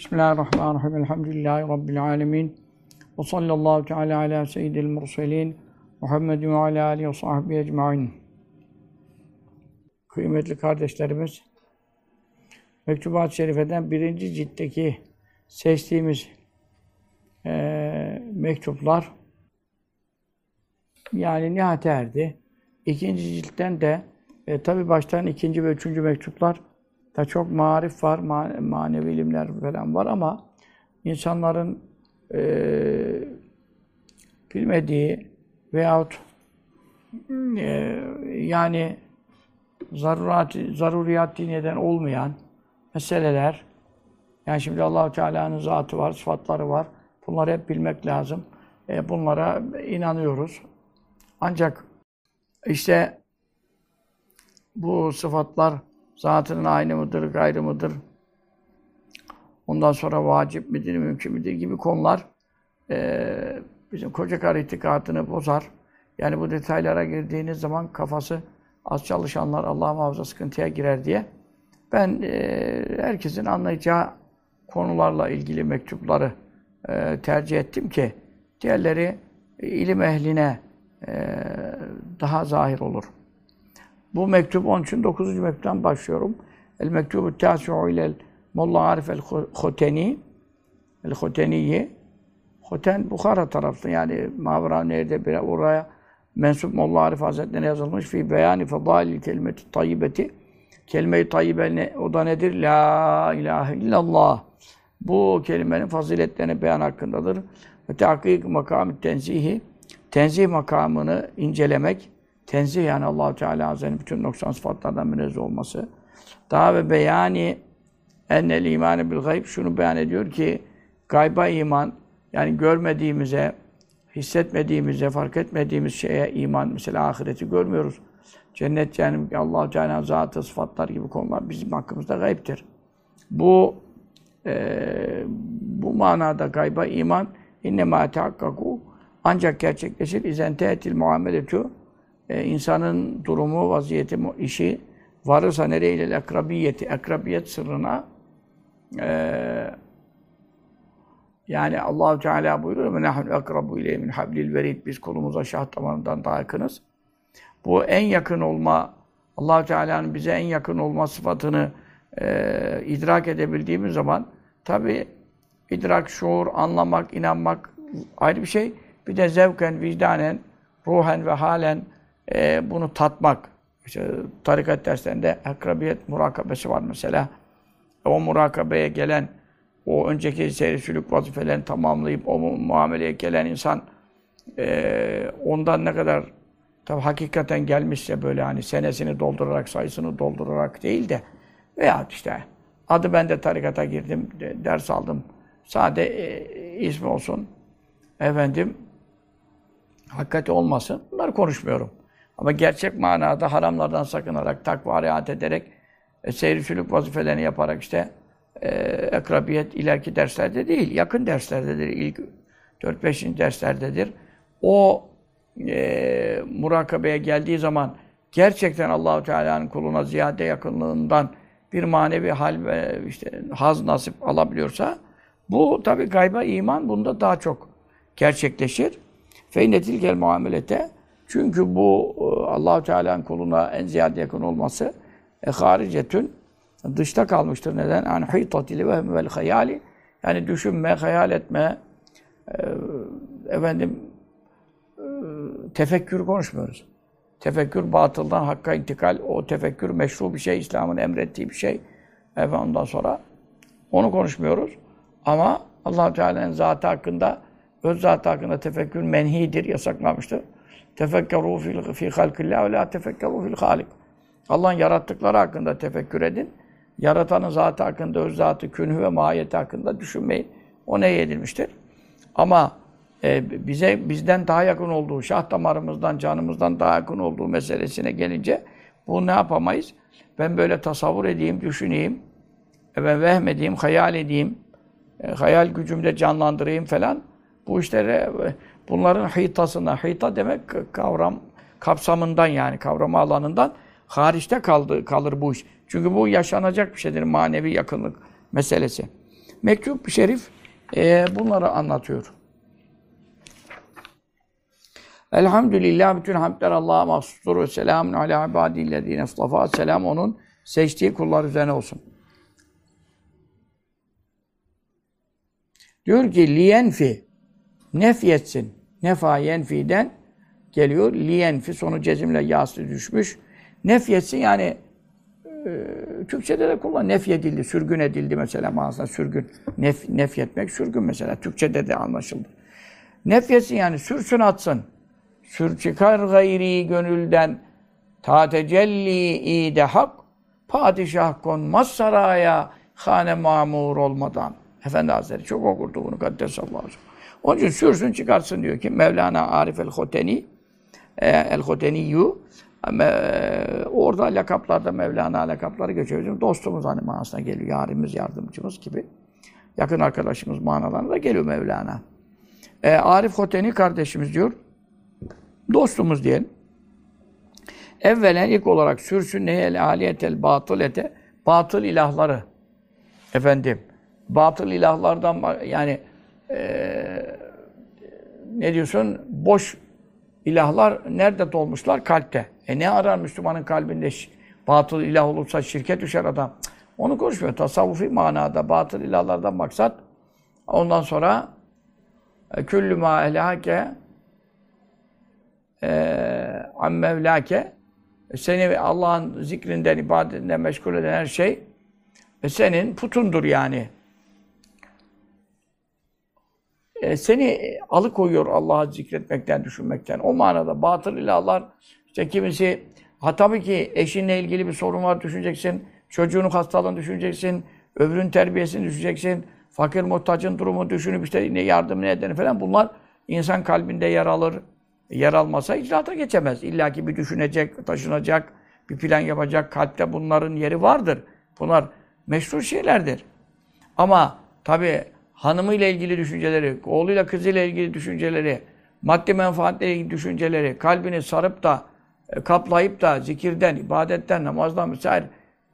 Bismillahirrahmanirrahim. Elhamdülillahi Rabbil alemin. Ve sallallahu teala ala seyyidil murselin. Muhammedin ve ala alihi ve sahbihi ecmain. Kıymetli kardeşlerimiz, Mektubat-ı Şerife'den birinci ciltteki seçtiğimiz e, mektuplar yani nihayete erdi. İkinci ciltten de e, tabi baştan ikinci ve üçüncü mektuplar da çok marif var, manevi ilimler falan var ama insanların e, bilmediği veyahut e, yani zarurat, zaruriyat diniyeden olmayan meseleler yani şimdi allah Teala'nın zatı var, sıfatları var. Bunları hep bilmek lazım. E, bunlara inanıyoruz. Ancak işte bu sıfatlar zatının aynı mıdır, gayrı mıdır? Ondan sonra vacip midir, mümkün midir gibi konular e, bizim koca karı itikadını bozar. Yani bu detaylara girdiğiniz zaman kafası az çalışanlar Allah muhafaza sıkıntıya girer diye ben e, herkesin anlayacağı konularla ilgili mektupları e, tercih ettim ki diğerleri ilim ehline e, daha zahir olur. Bu mektup onun için 9. mektuptan başlıyorum. El mektubu tâsi'u ilel Molla Arif el-Khoteni el-Khoteniyi Khoten Bukhara tarafta yani Mavra nerede bir oraya mensup Molla Arif Hazretleri'ne yazılmış fi beyani fadailil kelimeti tayyibeti kelime-i tayyibe ne, o da nedir? La ilahe illallah. Bu kelimenin faziletlerini beyan hakkındadır. Ve tahkik makamı tenzihi tenzih makamını incelemek tenzih yani Allahu Teala Hazretleri'nin bütün noksan sıfatlardan münezzeh olması. Daha ve beyani ennel imanı bil gayb şunu beyan ediyor ki gayba iman yani görmediğimize, hissetmediğimize, fark etmediğimiz şeye iman. Mesela ahireti görmüyoruz. Cennet, cehennem, Allah Teala zatı, sıfatlar gibi konular bizim hakkımızda gayiptir. Bu e, bu manada gayba iman innema tehakkaku ancak gerçekleşir izen tehetil muameletu e, insanın durumu, vaziyeti, işi varırsa nereyle akrabiyeti, akrabiyet sırrına e, yani Allahu Teala buyuruyor ve nahnu akrabu ileyhi min hablil verid biz kolumuza şah damarından daha yakınız. Bu en yakın olma Allahu Teala'nın bize en yakın olma sıfatını e, idrak edebildiğimiz zaman tabi idrak, şuur, anlamak, inanmak ayrı bir şey. Bir de zevken, vicdanen, ruhen ve halen e, bunu tatmak. İşte tarikat derslerinde akrabiyet murakabesi var mesela. O murakabeye gelen, o önceki seyrisülük vazifelerini tamamlayıp o muameleye gelen insan e, ondan ne kadar tabi hakikaten gelmişse böyle hani senesini doldurarak, sayısını doldurarak değil de veya işte adı ben de tarikata girdim, ders aldım. Sade e, ismi olsun. Efendim hakikati olmasın. Bunları konuşmuyorum. Ama gerçek manada haramlardan sakınarak, takva riayet ederek, e, seyri vazifelerini yaparak işte e, ekrabiyet ileriki derslerde değil, yakın derslerdedir. İlk 4-5. derslerdedir. O e, murakabeye geldiği zaman gerçekten Allahu Teala'nın kuluna ziyade yakınlığından bir manevi hal ve işte haz nasip alabiliyorsa bu tabi gayba iman bunda daha çok gerçekleşir. Feynetil gel muamelete çünkü bu e, allah Teala'nın kuluna en ziyade yakın olması e, haricetün dışta kalmıştır. Neden? Yani hîtatili vehmi vel hayali yani düşünme, hayal etme e, efendim e, tefekkür konuşmuyoruz. Tefekkür batıldan hakka intikal. O tefekkür meşru bir şey, İslam'ın emrettiği bir şey. Efendim ondan sonra onu konuşmuyoruz. Ama allah Teala'nın zatı hakkında, öz zatı hakkında tefekkür menhidir, yasaklamıştır. Tefekkeru fi, fi halkillah ve la tefekkeru fil halik. Allah'ın yarattıkları hakkında tefekkür edin. Yaratanın zatı hakkında, öz zatı, künhü ve mahiyeti hakkında düşünmeyin. O neye edilmiştir? Ama e, bize bizden daha yakın olduğu, şah damarımızdan, canımızdan daha yakın olduğu meselesine gelince bu ne yapamayız? Ben böyle tasavvur edeyim, düşüneyim, ve vehmedeyim, hayal edeyim, e, hayal gücümde canlandırayım falan. Bu işlere bunların hitasına, hita demek kavram kapsamından yani kavrama alanından hariçte kaldı, kalır bu iş. Çünkü bu yaşanacak bir şeydir manevi yakınlık meselesi. Mektup şerif e, bunları anlatıyor. Elhamdülillah bütün hamdler Allah'a mahsustur ve selamun ala ibadillezine istafa. Selam onun seçtiği kullar üzerine olsun. Diyor ki liyenfi nefyetsin. Nefa yenfi'den geliyor. Liyenfi sonu cezimle yası düşmüş. Nefyetsin yani e, Türkçede de kullan nefyedildi, sürgün edildi mesela manasında sürgün. Nef, nefyetmek sürgün mesela. Türkçede de anlaşıldı. Nefyetsin yani sürsün atsın. Sür çıkar gayri gönülden ta tecelli ide hak padişah konmaz saraya hane mamur olmadan. Efendi Hazretleri çok okurdu bunu Kaddesallahu aleyhi Onun için sürsün çıkarsın diyor ki Mevlana Arif el-Hoteni e, el-Hoteniyyü orada lakaplarda Mevlana lakapları geçiyor. Bizim dostumuz hani manasına geliyor. Yarimiz, yardımcımız gibi. Yakın arkadaşımız manalarında geliyor Mevlana. E, Arif Hoteni kardeşimiz diyor. Dostumuz diyelim. Evvelen ilk olarak sürsün nehel aliyetel batıl ete batıl ilahları efendim batıl ilahlardan yani e, ne diyorsun boş ilahlar nerede dolmuşlar? Kalpte. E ne arar Müslümanın kalbinde batıl ilah olursa şirket düşer adam. Onu konuşmuyor. Tasavvufi manada batıl ilahlardan maksat ondan sonra e, küllü ma elhake e, an mevlake seni Allah'ın zikrinden, ibadetinden meşgul eden her şey e, senin putundur yani. E, seni alıkoyuyor Allah'ı zikretmekten, düşünmekten. O manada batıl ilahlar, işte kimisi, ha tabii ki eşinle ilgili bir sorun var düşüneceksin, çocuğunun hastalığını düşüneceksin, öbürün terbiyesini düşüneceksin, fakir muhtacın durumu düşünüp işte ne yardım ne edeni falan bunlar insan kalbinde yer alır. Yer almasa icraata geçemez. İlla ki bir düşünecek, taşınacak, bir plan yapacak. Kalpte bunların yeri vardır. Bunlar meşru şeylerdir. Ama tabii hanımıyla ilgili düşünceleri, oğluyla kızıyla ilgili düşünceleri, maddi menfaatle ilgili düşünceleri, kalbini sarıp da, e, kaplayıp da zikirden, ibadetten, namazdan vesaire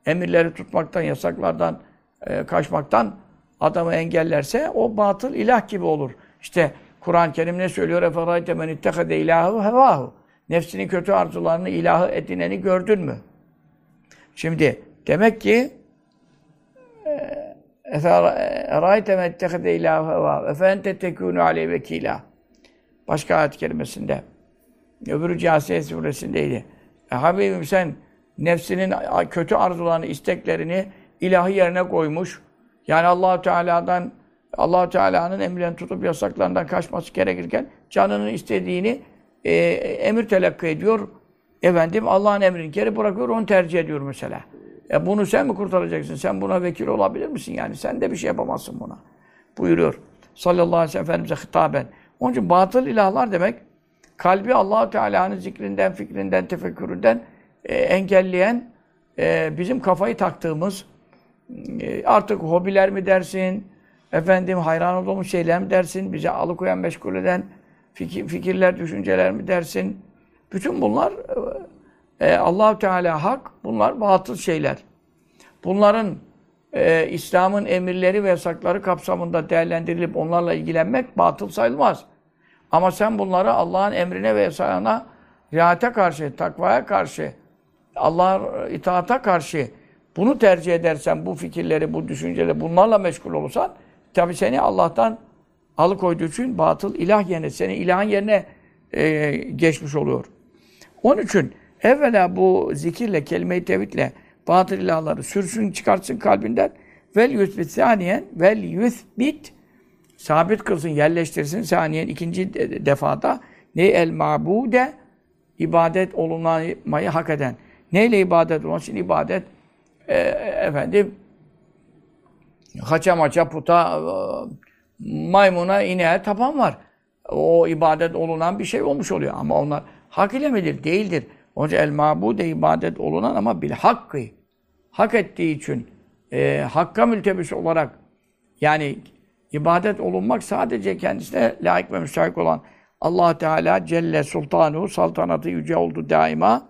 emirleri tutmaktan, yasaklardan e, kaçmaktan adamı engellerse o batıl ilah gibi olur. İşte Kur'an-ı Kerim ne söylüyor? اَفَرَيْتَ مَنْ اِتَّخَدَ اِلَٰهُ هَوَاهُ Nefsinin kötü arzularını ilahı edineni gördün mü? Şimdi demek ki اَرَيْتَ مَنْ اِتَّخَدَ اِلَٰهُ هَوَاهُ اَفَاَنْتَ تَكُونُ عَلَيْهِ vekila. Başka ayet kelimesinde. Öbürü Câsiye suresindeydi. E, Habibim sen nefsinin kötü arzularını, isteklerini ilahı yerine koymuş. Yani allah Teala'dan allah Teala'nın emirlerini tutup yasaklarından kaçması gerekirken canının istediğini e, emir telakki ediyor. Efendim Allah'ın emrini geri bırakıyor, onu tercih ediyor mesela. E bunu sen mi kurtaracaksın? Sen buna vekil olabilir misin yani? Sen de bir şey yapamazsın buna. Buyuruyor. Sallallahu aleyhi ve sellem Efendimiz'e hitaben. Onun için batıl ilahlar demek, kalbi allah Teala'nın zikrinden, fikrinden, tefekküründen e, engelleyen, e, bizim kafayı taktığımız, e, artık hobiler mi dersin, efendim hayran olduğumuz şeyler mi dersin, bizi alıkoyan, meşgul eden fikir, fikirler, düşünceler mi dersin? Bütün bunlar e, allah Teala hak, bunlar batıl şeyler. Bunların e, İslam'ın emirleri ve yasakları kapsamında değerlendirilip onlarla ilgilenmek batıl sayılmaz. Ama sen bunları Allah'ın emrine ve yasağına riayete karşı, takvaya karşı, Allah'a itaata karşı bunu tercih edersen, bu fikirleri, bu düşünceleri bunlarla meşgul olursan tabi seni Allah'tan alıkoyduğu için batıl ilah yerine, seni ilahın yerine e, geçmiş oluyor. Onun için evvela bu zikirle, kelime-i tevhidle batıl ilahları sürsün, çıkartsın kalbinden. Vel yüthbit saniyen, vel yüthbit sabit kılsın, yerleştirsin saniyen ikinci defada ne el mabude ibadet olunmayı hak eden. Neyle ibadet olunması için ibadet e, efendim haça maça puta maymuna ineğe tapan var. O ibadet olunan bir şey olmuş oluyor. Ama onlar hak ile midir? Değildir. Onun için el mabude ibadet olunan ama bil hakkı. Hak ettiği için e, hakka mültebis olarak yani ibadet olunmak sadece kendisine layık ve müsait olan allah Teala Celle Sultanu saltanatı yüce oldu daima.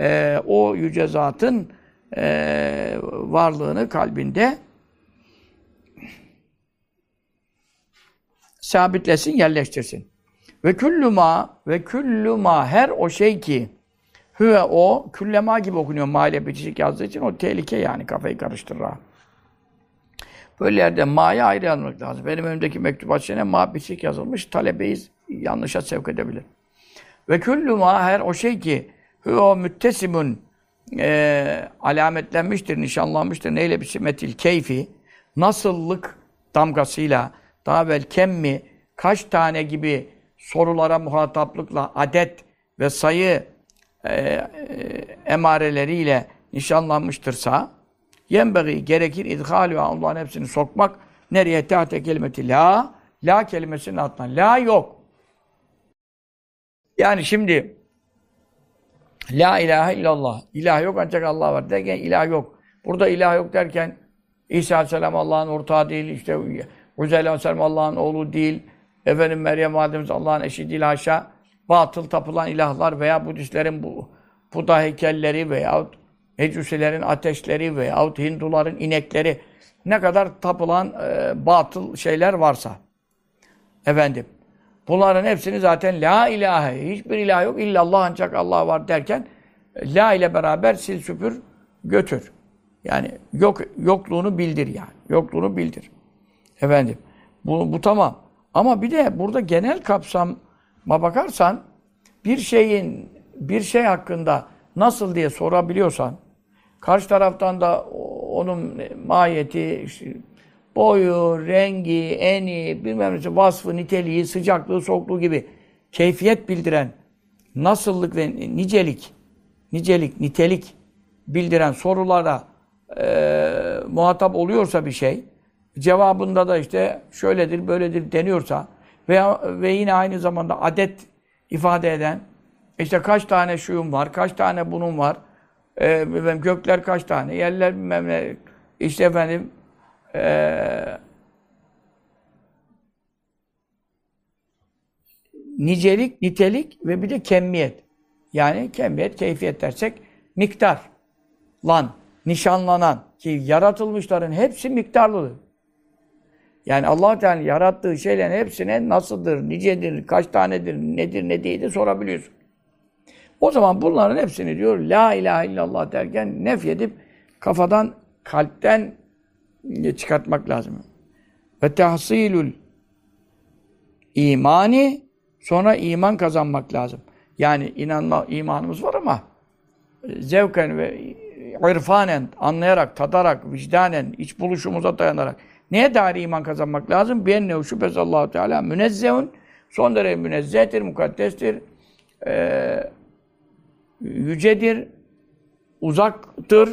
E, o yüce zatın e, varlığını kalbinde sabitlesin, yerleştirsin. Ve küllü ma ve küllü ma her o şey ki hüve o küllema gibi okunuyor ma ile bitişik yazdığı için o tehlike yani kafayı karıştırır. Böyle yerde ma'ya ayrı yazmak lazım. Benim önümdeki mektubat şeyine ma bitişik yazılmış. Talebeyi yanlışa sevk edebilir. Ve küllü ma her o şey ki hüve o müttesimun e, alametlenmiştir, nişanlanmıştır. Neyle biçimetil keyfi nasıllık damgasıyla daha evvel kemmi kaç tane gibi sorulara muhataplıkla adet ve sayı e, e, emareleriyle nişanlanmıştırsa yenbeği gerekir idhalü Allah'ın hepsini sokmak nereye tehte kelimeti la la kelimesinin altına la yok. Yani şimdi La ilahe illallah. İlah yok ancak Allah var derken ilah yok. Burada ilah yok derken İsa Aleyhisselam Allah'ın ortağı değil, işte Uzeyl Aleyhisselam Allah'ın oğlu değil, efendim Meryem Validemiz Allah'ın eşi değil haşa. Batıl tapılan ilahlar veya Budistlerin bu Buda heykelleri veyahut Mecusilerin ateşleri veyahut Hinduların inekleri ne kadar tapılan e, batıl şeyler varsa efendim bunların hepsini zaten la ilahe hiçbir ilah yok illallah ancak Allah var derken la ile beraber sil süpür götür. Yani yok yokluğunu bildir yani. Yokluğunu bildir. Efendim. Bu, bu tamam. Ama bir de burada genel kapsama bakarsan bir şeyin bir şey hakkında nasıl diye sorabiliyorsan karşı taraftan da onun mahiyeti, işte, boyu, rengi, eni, bilmem nesi, vasfı, niteliği, sıcaklığı, soğukluğu gibi keyfiyet bildiren nasıllık ve nicelik, nicelik, nitelik bildiren sorulara e, muhatap oluyorsa bir şey, cevabında da işte şöyledir, böyledir deniyorsa veya ve yine aynı zamanda adet ifade eden işte kaç tane şuyum var, kaç tane bunun var, e, gökler kaç tane, yerler bilmem ne, işte efendim e, nicelik, nitelik ve bir de kemmiyet. Yani kemmiyet, keyfiyet dersek miktar, lan, nişanlanan ki yaratılmışların hepsi miktarlıdır. Yani Allah Teala yarattığı şeylerin hepsine nasıldır, nicedir, kaç tanedir, nedir, ne değildir sorabiliyorsun. O zaman bunların hepsini diyor La ilahe illallah derken nefyedip kafadan, kalpten çıkartmak lazım. Ve tahsilül imani sonra iman kazanmak lazım. Yani inanma imanımız var ama zevken ve irfanen, anlayarak, tadarak, vicdanen, iç buluşumuza dayanarak neye dair iman kazanmak lazım? Biennehu şüphesiz allah Teala münezzehun, son derece münezzehtir, mukaddestir, ee, yücedir, uzaktır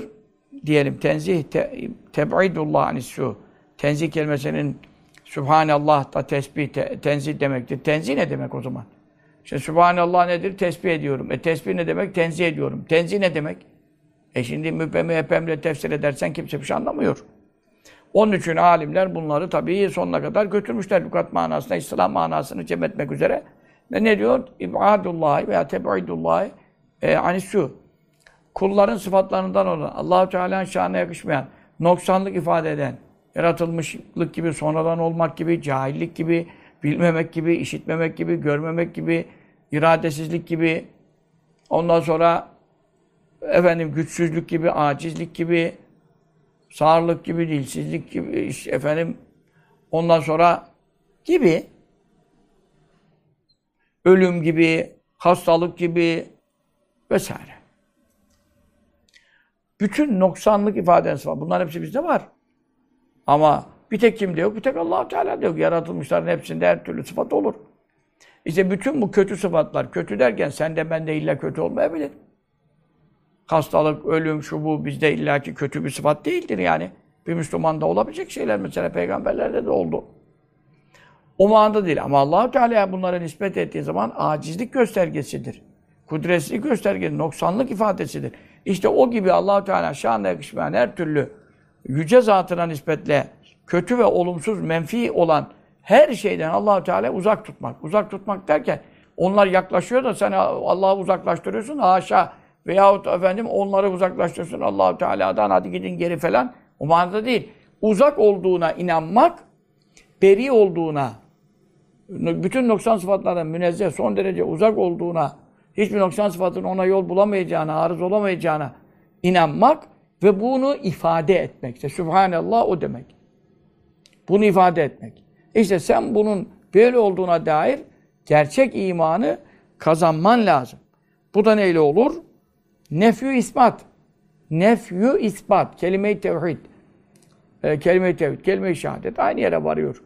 diyelim. Tenzih, te, teb'idullah anissu. Tenzih kelimesinin Subhanallah da tesbih, te, tenzih demektir. Tenzih ne demek o zaman? İşte Subhanallah nedir? Tesbih ediyorum. E tesbih ne demek? Tenzih ediyorum. Tenzih ne demek? E şimdi müpemi hepemle tefsir edersen kimse bir şey anlamıyor. Onun için alimler bunları tabii sonuna kadar götürmüşler. Lukat manasına, İslam manasını cem etmek üzere. Ve ne diyor? İbadullah veya teb'idullah e, anissu. Kulların sıfatlarından olan, allah Teala'nın şanına yakışmayan, noksanlık ifade eden, yaratılmışlık gibi, sonradan olmak gibi, cahillik gibi, bilmemek gibi, işitmemek gibi, görmemek gibi, iradesizlik gibi, ondan sonra efendim güçsüzlük gibi, acizlik gibi, sağırlık gibi, dilsizlik gibi, efendim ondan sonra gibi ölüm gibi, hastalık gibi vesaire. Bütün noksanlık ifadesi var. Bunların hepsi bizde var. Ama bir tek kimde yok? Bir tek allah Teala yok. Yaratılmışların hepsinde her türlü sıfat olur. İşte bütün bu kötü sıfatlar, kötü derken sende bende illa kötü olmayabilir. Hastalık, ölüm, şu bu bizde illaki kötü bir sıfat değildir yani. Bir Müslümanda olabilecek şeyler mesela peygamberlerde de oldu. O manada değil ama allah Teala'ya bunlara nispet ettiği zaman acizlik göstergesidir. Kudretsizlik göstergesi, noksanlık ifadesidir. İşte o gibi allah Teala şanına yakışmayan her türlü yüce zatına nispetle kötü ve olumsuz, menfi olan her şeyden allah Teala uzak tutmak. Uzak tutmak derken onlar yaklaşıyor da sen Allah'ı uzaklaştırıyorsun. Haşa veyahut efendim onları uzaklaştırıyorsun allah Teala'dan hadi gidin geri falan. O manada değil. Uzak olduğuna inanmak, beri olduğuna bütün noksan sıfatlardan münezzeh, son derece uzak olduğuna, hiçbir noksan sıfatın ona yol bulamayacağına, arız olamayacağına inanmak ve bunu ifade etmek. İşte Sübhanallah o demek. Bunu ifade etmek. İşte sen bunun böyle olduğuna dair gerçek imanı kazanman lazım. Bu da neyle olur? Nefyü ispat. Nefyü ispat. Kelime-i tevhid. E, kelime-i tevhid, kelime-i şehadet aynı yere varıyor.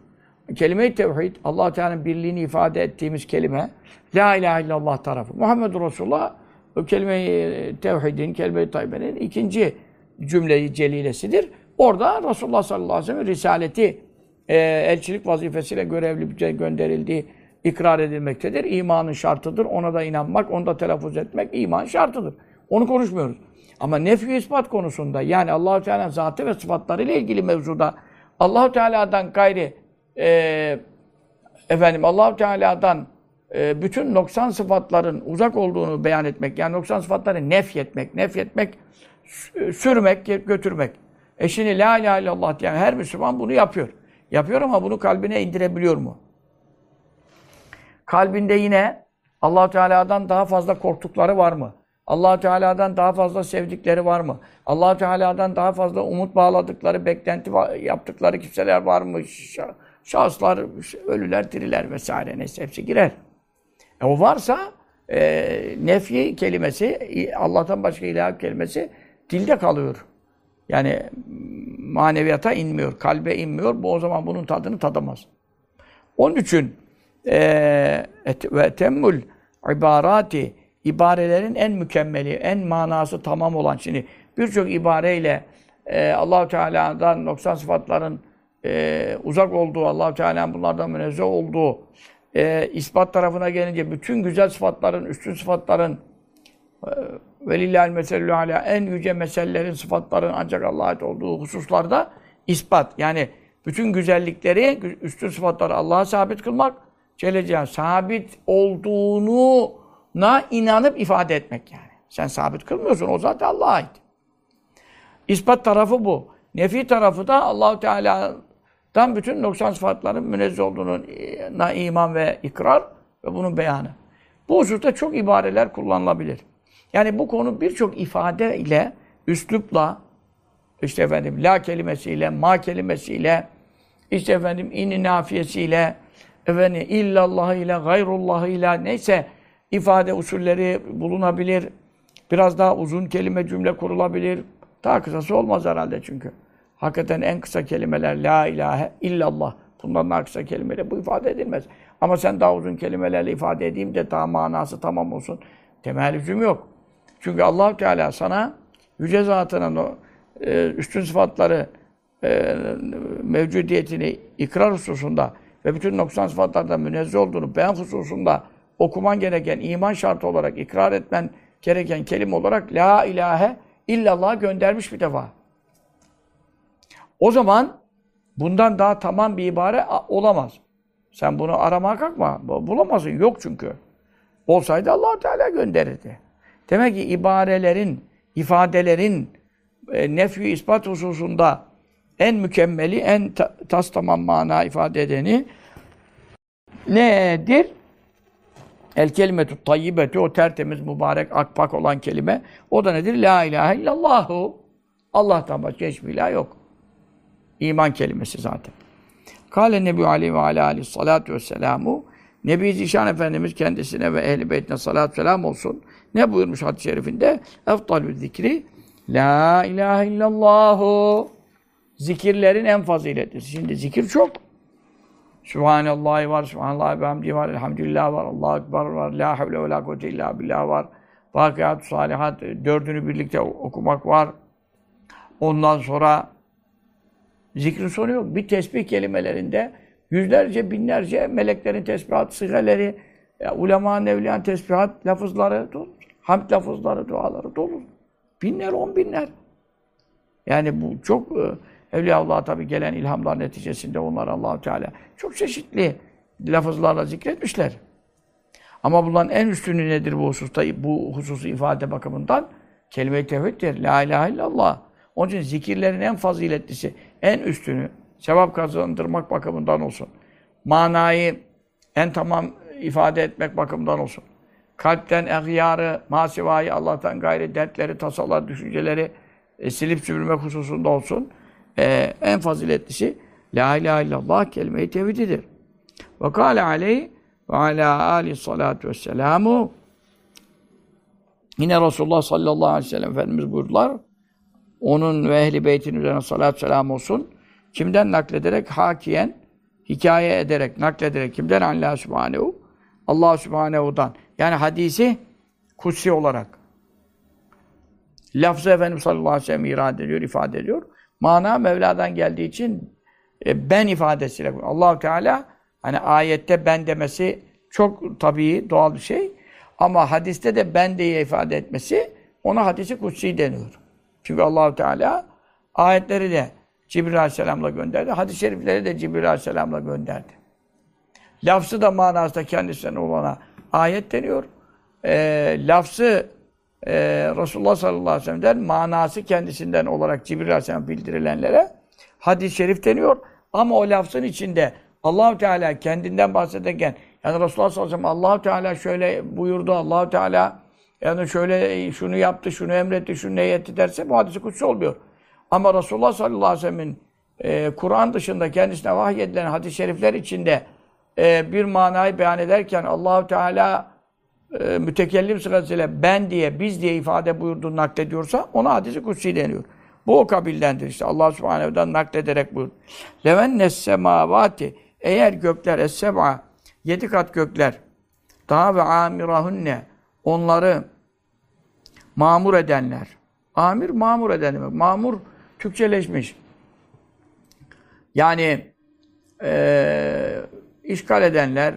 Kelime-i tevhid, allah Teala'nın birliğini ifade ettiğimiz kelime, La ilahe illallah tarafı. Muhammed Resulullah, o kelime-i tevhidin, kelime-i tayyibenin ikinci cümleyi celilesidir. Orada Resulullah sallallahu aleyhi ve sellem risaleti, e, elçilik vazifesiyle görevli gönderildiği ikrar edilmektedir. İmanın şartıdır. Ona da inanmak, onu da telaffuz etmek iman şartıdır. Onu konuşmuyoruz. Ama nefyu ispat konusunda yani Allahu Teala zatı ve sıfatları ile ilgili mevzuda Allahu Teala'dan gayri e, efendim Allahu Teala'dan e, bütün noksan sıfatların uzak olduğunu beyan etmek, yani noksan sıfatları nefyetmek, nefyetmek, sürmek, götürmek. Eşini la ilahe illallah diyen her Müslüman bunu yapıyor. Yapıyor ama bunu kalbine indirebiliyor mu? Kalbinde yine allah Teala'dan daha fazla korktukları var mı? Allah Teala'dan daha fazla sevdikleri var mı? allah Teala'dan daha fazla umut bağladıkları, beklenti yaptıkları kimseler var mı? Şahıslar, ölüler, diriler vesaire neyse hepsi girer. E o varsa e, nefi kelimesi, Allah'tan başka ilah kelimesi dilde kalıyor. Yani maneviyata inmiyor, kalbe inmiyor. Bu o zaman bunun tadını tadamaz. Onun için e, ve temmül ibarati ibarelerin en mükemmeli, en manası tamam olan şimdi birçok ibareyle e, Allahu Teala'dan noksan sıfatların e, uzak olduğu, Allahu Teala'nın bunlardan münezzeh olduğu e, ispat tarafına gelince bütün güzel sıfatların, üstün sıfatların e, velillahil meselü ala en yüce meselelerin, sıfatların ancak Allah'a ait olduğu hususlarda ispat. Yani bütün güzellikleri, üstün sıfatları Allah'a sabit kılmak, Celle sabit olduğunu na inanıp ifade etmek yani. Sen sabit kılmıyorsun. O zaten Allah'a ait. İspat tarafı bu. Nefi tarafı da Allahu Teala'dan bütün noksan sıfatların münezzeh olduğunu na iman ve ikrar ve bunun beyanı. Bu hususta çok ibareler kullanılabilir. Yani bu konu birçok ifade ile, üslupla, işte efendim la kelimesiyle, ma kelimesiyle, işte efendim inni nafiyesiyle, efendim illallah ile, gayrullah ile neyse ifade usulleri bulunabilir. Biraz daha uzun kelime cümle kurulabilir. Daha kısası olmaz herhalde çünkü. Hakikaten en kısa kelimeler la ilahe illallah. Bundan daha kısa kelimeyle bu ifade edilmez. Ama sen daha uzun kelimelerle ifade edeyim de daha manası tamam olsun. Temel lüzum yok. Çünkü allah Teala sana yüce zatının o e, üstün sıfatları e, mevcudiyetini ikrar hususunda ve bütün noksan sıfatlardan münezzeh olduğunu beyan hususunda okuman gereken iman şartı olarak ikrar etmen gereken kelime olarak La ilahe illallah göndermiş bir defa. O zaman bundan daha tamam bir ibare olamaz. Sen bunu aramaya kalkma. Bulamazsın. Yok çünkü. Olsaydı allah Teala gönderirdi. Demek ki ibarelerin, ifadelerin e, nefyu ispat hususunda en mükemmeli, en ta tas tamam mana ifade edeni nedir? El kelimetü tayyibetü o tertemiz, mübarek, akpak olan kelime. O da nedir? La ilahe illallahu. Allah'tan başka hiçbir ilah yok. İman kelimesi zaten. Kale Nebi Aleyhi ve Aleyhi salatu vesselamu Nebi Zişan Efendimiz kendisine ve ehl-i beytine salatü selam olsun. Ne buyurmuş hadis-i şerifinde? Eftalü zikri La ilahe illallahu Zikirlerin en faziletlisi. Şimdi zikir çok. Sübhanallah var, Sübhanallah ve hamdi var, Elhamdülillah var, Allahu Ekber var, La havle ve la kuvvete illa billah var. Vakıat, salihat, dördünü birlikte okumak var. Ondan sonra zikrin sonu yok. Bir tesbih kelimelerinde yüzlerce, binlerce meleklerin tesbihat, sigaleri, ya, ulema, nevliyan tesbihat lafızları dolu. Hamd lafızları, duaları dolu. Binler, on binler. Yani bu çok e, Evliyaullah tabi gelen ilhamlar neticesinde onlar allah Teala çok çeşitli lafızlarla zikretmişler. Ama bunların en üstünü nedir bu hususta? Bu hususu ifade bakımından kelime-i tevhiddir. La ilahe illallah. Onun için zikirlerin en faziletlisi, en üstünü sevap kazandırmak bakımından olsun. Manayı en tamam ifade etmek bakımından olsun. Kalpten ehyarı, masivayı, Allah'tan gayri dertleri, tasalar, düşünceleri e, silip süpürmek hususunda olsun. E, en faziletlisi La ilahe illallah kelime-i tevhididir. Ve kâle aleyhi ve alâ âli salâtu vesselamu Yine Resulullah sallallahu aleyhi ve sellem Efendimiz buyurdular. Onun ve ehli beytin üzerine salatü selam olsun. Kimden naklederek? Hakiyen, hikaye ederek, naklederek. Kimden? Allah Subhanehu. Allah Subhanehu'dan. Yani hadisi kutsi olarak. Lafzı Efendimiz sallallahu aleyhi ve sellem irade ediyor, ifade ediyor. Mana Mevla'dan geldiği için e, ben ifadesiyle. allah Teala hani ayette ben demesi çok tabii, doğal bir şey. Ama hadiste de ben diye ifade etmesi ona hadisi kutsi deniyor. Çünkü allah Teala ayetleri de Cibril Aleyhisselam'la gönderdi. Hadis-i şerifleri de Cibril Aleyhisselam'la gönderdi. Lafzı da manasında kendisinden olana ayet deniyor. E, lafzı e, Resulullah sallallahu aleyhi ve sellem'den manası kendisinden olarak Cibril Aleyhisselam bildirilenlere hadis-i şerif deniyor. Ama o lafzın içinde Allahu Teala kendinden bahsederken yani Resulullah sallallahu aleyhi ve sellem Allahu Teala şöyle buyurdu. Allahu Teala yani şöyle şunu yaptı, şunu emretti, şunu neyetti derse bu hadisi kutsi olmuyor. Ama Resulullah sallallahu aleyhi ve sellem'in e, Kur'an dışında kendisine vahyedilen hadis-i şerifler içinde e, bir manayı beyan ederken Allahu Teala e, mütekellim sırasıyla ben diye, biz diye ifade buyurduğunu naklediyorsa ona hadisi kutsi deniyor. Bu o kabildendir işte. Allah Subhanahu'dan naklederek buyur. Levenne semavati eğer gökler es-seba yedi kat gökler daha ve amirahunne onları mamur edenler. Amir mamur eden demek. Mamur Türkçeleşmiş. Yani e, işgal edenler,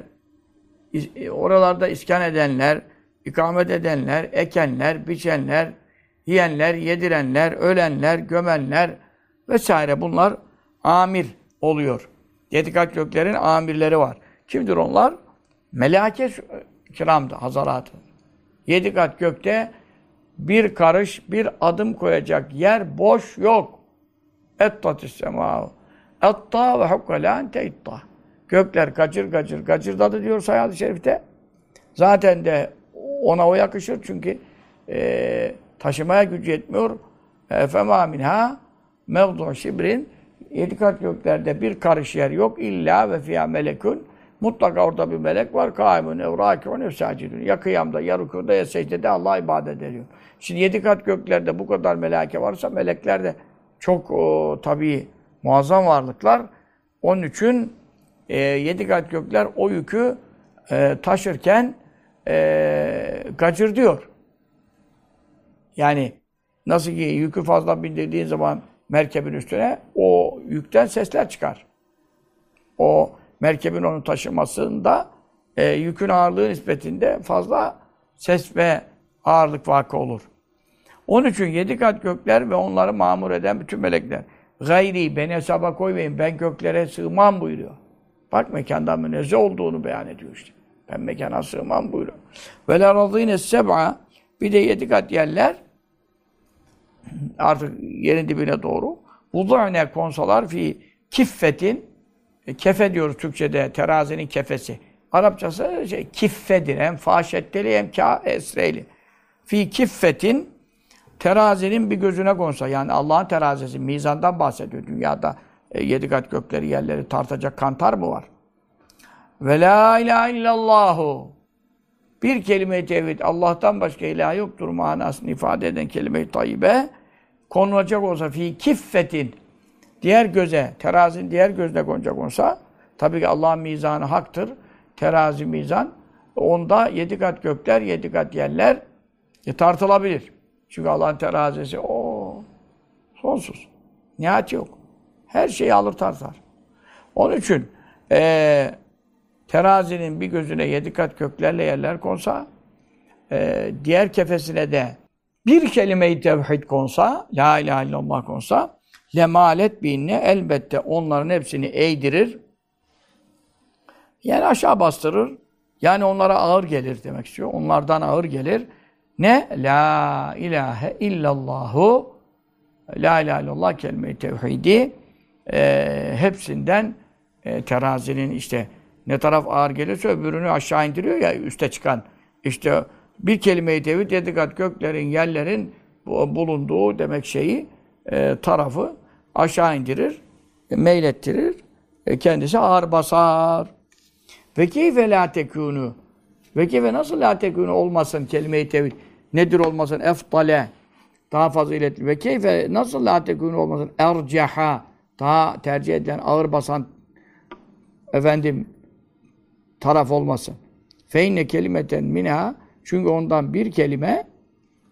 oralarda iskan edenler, ikamet edenler, ekenler, biçenler, yiyenler, yedirenler, ölenler, gömenler vesaire bunlar amir oluyor. Yedi kat göklerin amirleri var. Kimdir onlar? Melake kiramdı, hazaratı. Yedi kat gökte bir karış, bir adım koyacak yer boş yok. Ettatis semâhu. Etta ve hukkala ente itta. Gökler gacır gacır gacırdadı diyor sayı şerifte. Zaten de ona o yakışır çünkü e, taşımaya gücü yetmiyor. Efema minha mevdu şibrin yedi kat göklerde bir karış yer yok. illa ve fiyâ melekun mutlaka orada bir melek var. Kâimun evrâki'un efsâcidun. Ya kıyamda, ya rükuda, ya secdede Allah ibadet ediyor. Şimdi yedi kat göklerde bu kadar meleke varsa melekler de çok o, tabii muazzam varlıklar. Onun için e, yedi kat gökler o yükü e, taşırken e, gacır diyor. Yani nasıl ki yükü fazla bindirdiğin zaman merkebin üstüne o yükten sesler çıkar. O merkebin onu taşımasında e, yükün ağırlığı nispetinde fazla ses ve ağırlık vakı olur. Onun için yedi kat gökler ve onları mamur eden bütün melekler. Gayri, beni hesaba koymayın, ben göklere sığmam buyuruyor. Bak mekandan münezzeh olduğunu beyan ediyor işte. Ben mekana sığmam buyuruyor. Ve la razîne seb'a bir de yedi kat yerler artık yerin dibine doğru vudâne konsalar fi kiffetin e, kefe diyoruz Türkçe'de terazinin kefesi. Arapçası şey, kiffedir. Hem faşetteli hem ka esreyli. Fi kiffetin terazinin bir gözüne konsa. Yani Allah'ın terazisi. Mizandan bahsediyor. Dünyada e, yedi kat gökleri yerleri tartacak kantar mı var? Ve la ilahe illallahu. Bir kelime-i tevhid, Allah'tan başka ilah yoktur manasını ifade eden kelime-i tayyibe konulacak olsa fi kiffetin diğer göze, terazinin diğer gözüne konacak olsa tabii ki Allah'ın mizanı haktır. Terazi mizan. Onda yedi kat gökler, yedi kat yerler e, tartılabilir. Çünkü Allah'ın terazisi o sonsuz. Nihayet yok. Her şeyi alır tartar. Onun için e, terazinin bir gözüne yedi kat köklerle yerler konsa, e, diğer kefesine de bir kelime-i tevhid konsa, la ilahe illallah konsa, lemalet binne elbette onların hepsini eğdirir. Yani aşağı bastırır. Yani onlara ağır gelir demek istiyor. Onlardan ağır gelir. Ne? La ilahe illallahu La ilahe illallah kelime-i tevhidi e, hepsinden e, terazinin işte ne taraf ağır gelirse öbürünü aşağı indiriyor ya üste çıkan. İşte bir kelime-i tevhid dedikat göklerin, yerlerin bulunduğu demek şeyi e, tarafı aşağı indirir, e, meylettirir. E, kendisi ağır basar. Ve keyfe la tekûnû. Ve keyfe nasıl la tekûnû olmasın kelime-i tevhid? Nedir olmasın? Eftale. Daha faziletli. Ve keyfe nasıl la tekûnû olmasın? Erceha. Daha tercih edilen, ağır basan efendim taraf olmasın. Feyne kelimeten minha çünkü ondan bir kelime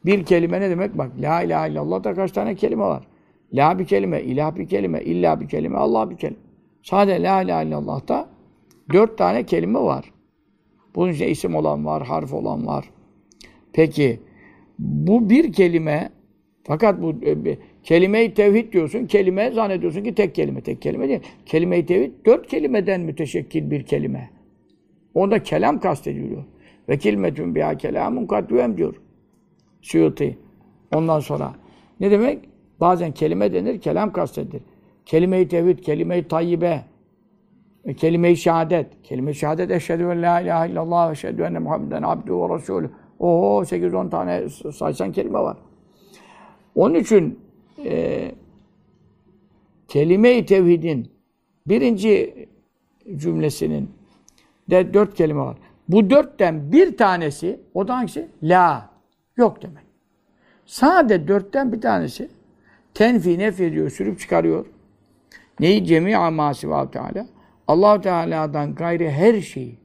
bir kelime ne demek? Bak la ilahe illallah da kaç tane kelime var? La bir kelime, ilah bir kelime, illa bir kelime, Allah bir kelime. Sadece la ilahe illallah'ta dört tane kelime var. Bunun içinde isim olan var, harf olan var. Peki bu bir kelime fakat bu e, kelime-i tevhid diyorsun, kelime zannediyorsun ki tek kelime, tek kelime değil. Kelime-i tevhid dört kelimeden müteşekkil bir kelime. Onda kelam kastediliyor. Ve kelimetün biha kelamun kadüem diyor. Suyuti. Ondan sonra. Ne demek? Bazen kelime denir, kelam kastedilir. Kelime-i tevhid, kelime-i tayyibe, e, kelime-i şehadet. Kelime-i şehadet eşhedü en la ilahe illallah ve eşhedü enne Muhammeden abdü ve resulü. Oho 8-10 tane saysan kelime var. Onun için e, kelime-i tevhidin birinci cümlesinin de dört kelime var. Bu dörtten bir tanesi, o da hangisi? La. Yok demek. Sade dörtten bir tanesi tenfi nef ediyor, sürüp çıkarıyor. Neyi? Cemi'a masivahu teala. allah Teala'dan gayri her şeyi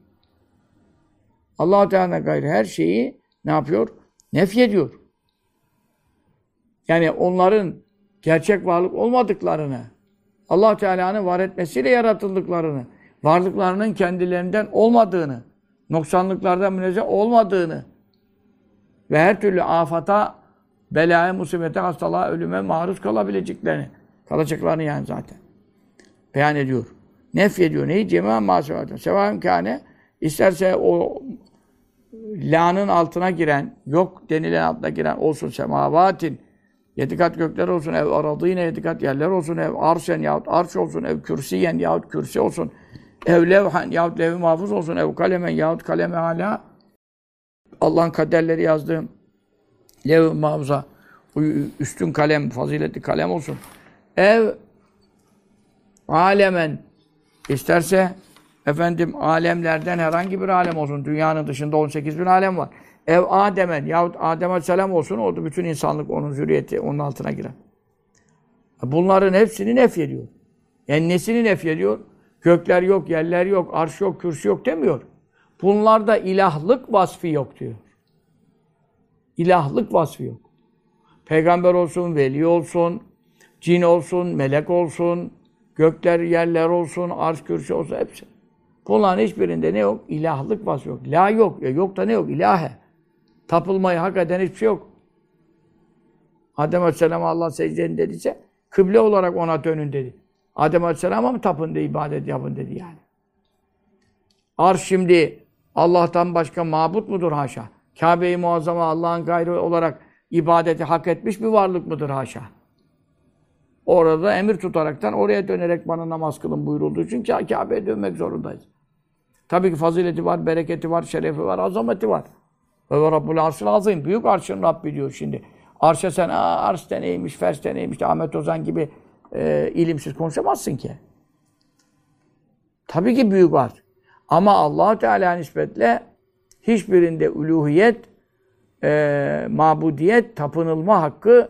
allah Teala'dan gayri her şeyi ne yapıyor? Nef ediyor. Yani onların gerçek varlık olmadıklarını, allah Teala'nın var etmesiyle yaratıldıklarını, varlıklarının kendilerinden olmadığını, noksanlıklardan münezzeh olmadığını ve her türlü afata, belaya, musibete, hastalığa, ölüme maruz kalabileceklerini, kalacaklarını yani zaten beyan ediyor. Nef ediyor. Neyi? Cema masivatın. Sevâhüm kâne isterse o la'nın altına giren, yok denilen altına giren olsun semavatin, yedi kat gökler olsun, ev aradığına yedi kat yerler olsun, ev arşen yahut arş olsun, ev kürsiyen yahut kürsi olsun, ev levhen yahut levh mahfuz olsun, ev kalemen yahut kaleme hala, Allah'ın kaderleri yazdığım levh mahfuza, üstün kalem, faziletli kalem olsun. Ev alemen isterse efendim alemlerden herhangi bir alem olsun. Dünyanın dışında 18 bin alem var. Ev Adem'en yahut Adem Aleyhisselam olsun oldu. Bütün insanlık onun zürriyeti, onun altına girer. Bunların hepsini nef ediyor. Yani nesini nef ediyor? Gökler yok, yerler yok, arş yok, kürsü yok demiyor. Bunlarda ilahlık vasfı yok diyor. İlahlık vasfı yok. Peygamber olsun, veli olsun, cin olsun, melek olsun, gökler, yerler olsun, arş, kürsü olsun hepsi. Bunların hiçbirinde ne yok? İlahlık vasfı yok. La yok. Ya yok da ne yok? İlahe. Tapılmayı hak eden hiçbir şey yok. Adem Aleyhisselam'a Allah secdenin dediyse kıble olarak ona dönün dedi. Adem Aleyhisselam'a mı tapın de ibadet yapın dedi yani. Arş şimdi Allah'tan başka mabut mudur haşa? Kabe-i Muazzama Allah'ın gayrı olarak ibadeti hak etmiş bir varlık mıdır haşa? Orada emir tutaraktan oraya dönerek bana namaz kılın buyurulduğu için Kabe'ye dönmek zorundayız. Tabii ki fazileti var, bereketi var, şerefi var, azameti var. Ve Rabbul Arşın azim. Büyük arşın Rabbi diyor şimdi. Arşa sen Aa, arşta neymiş, ferste neymiş, Ahmet Ozan gibi e, ilimsiz konuşamazsın ki. Tabii ki büyük arş. Ama allah Teala nispetle hiçbirinde uluhiyet, e, mabudiyet, tapınılma hakkı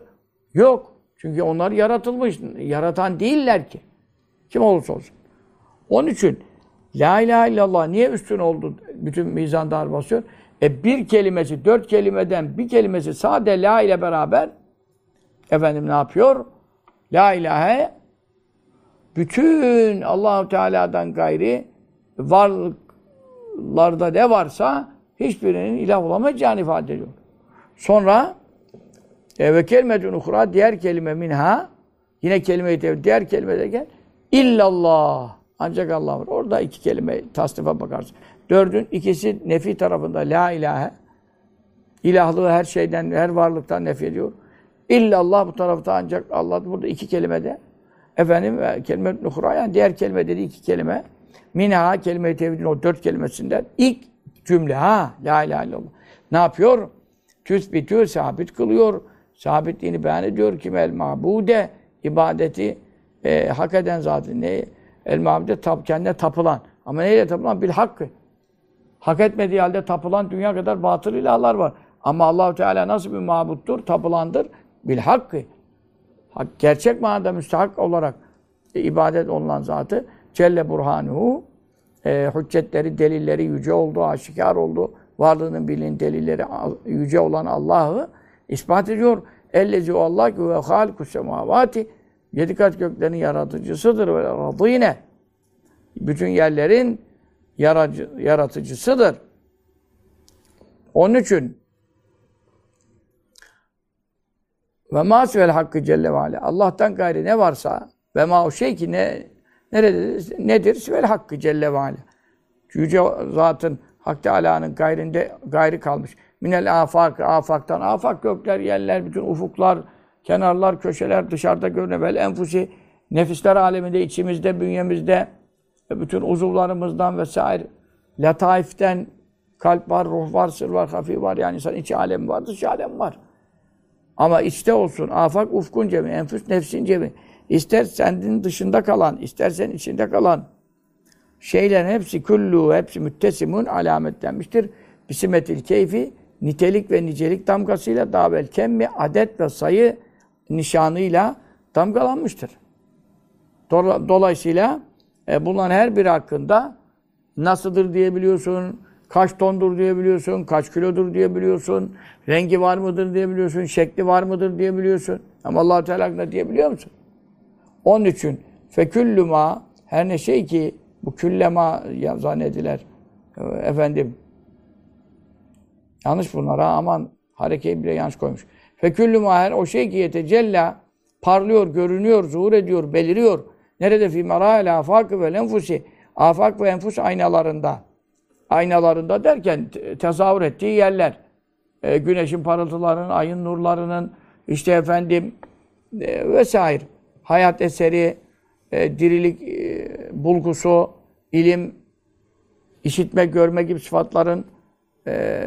yok. Çünkü onlar yaratılmış. Yaratan değiller ki. Kim olursa olsun. Onun için La ilahe illallah niye üstün oldu? Bütün mizan dar basıyor. E bir kelimesi, dört kelimeden bir kelimesi sade la ile beraber efendim ne yapıyor? La ilahe bütün Allahu Teala'dan gayri varlıklarda ne varsa hiçbirinin ilah olamayacağını ifade ediyor. Sonra e, ve kelimetun uhra diğer kelime minha yine kelime-i diğer kelime de gel illallah ancak Allah var. Orada iki kelime tasnife bakarsın. Dördün ikisi nefi tarafında la ilahe. İlahlığı her şeyden, her varlıktan nef ediyor. İllallah bu tarafta ancak Allah burada iki kelimede. Efendim kelime nuhra yani diğer kelime dedi iki kelime. Minha kelime-i tevhidin o dört kelimesinden ilk cümle ha la ilahe illallah. Ne yapıyor? Tüsbitü sabit kılıyor. Sabitliğini beyan ediyor ki el mabude ibadeti e, hak eden zaten ne? El mabude tab kendine tapılan. Ama neyle tapılan? Bil hakkı. Hak etmediği halde tapılan dünya kadar batıl ilahlar var. Ama Allahu Teala nasıl bir mabuttur? Tapılandır. Bil hakkı. Gerçek manada müstahak olarak e, ibadet olunan zatı Celle Burhanuhu e, hüccetleri, delilleri yüce oldu, aşikar oldu. Varlığının bilin delilleri yüce olan Allah'ı ispat ediyor. Ellezi o Allah ki ve halikus semavati yedi kat göklerin yaratıcısıdır ve radîne. Bütün yerlerin yaratıcısıdır. Onun için ve masvel hakkı celle ve ala. Allah'tan gayri ne varsa ve ma o şey ki ne nerede nedir? Sivel hakkı celle ve ala. Yüce zatın Hak Teala'nın gayrinde gayri kalmış. Minel afak, afaktan, afak gökler, yerler, bütün ufuklar, kenarlar, köşeler, dışarıda görünen enfusi, nefisler aleminde, içimizde, bünyemizde, bütün uzuvlarımızdan vesaire, lataiften, kalp var, ruh var, sır var, hafi var. Yani insan içi alem var, dış alem var. Ama içte olsun, afak ufkun cemi, enfüs nefsin cemi. İster senin dışında kalan, istersen içinde kalan, şeylerin hepsi kullu, hepsi müttesimun alametlenmiştir. Bisimetil keyfi, nitelik ve nicelik damgasıyla davel kemmi, adet ve sayı nişanıyla damgalanmıştır. Dolayısıyla e, bunların her biri hakkında nasıldır diyebiliyorsun, kaç tondur diyebiliyorsun, kaç kilodur diyebiliyorsun, rengi var mıdır diyebiliyorsun, şekli var mıdır diyebiliyorsun. Ama allah Teala hakkında diyebiliyor musun? Onun için feküllüma her ne şey ki bu küllema zannediler. Efendim yanlış bunlara aman harekeyi bile yanlış koymuş. Feküllü maher o şey ki yetecella parlıyor, görünüyor, zuhur ediyor, beliriyor. Nerede fi merâil afak ve enfusi afak ve enfus aynalarında. Aynalarında derken tezahür ettiği yerler. E, güneşin parıltılarının, ayın nurlarının, işte efendim e, vesaire. Hayat eseri, e, dirilik e, bulgusu, ilim, işitme, görme gibi sıfatların e,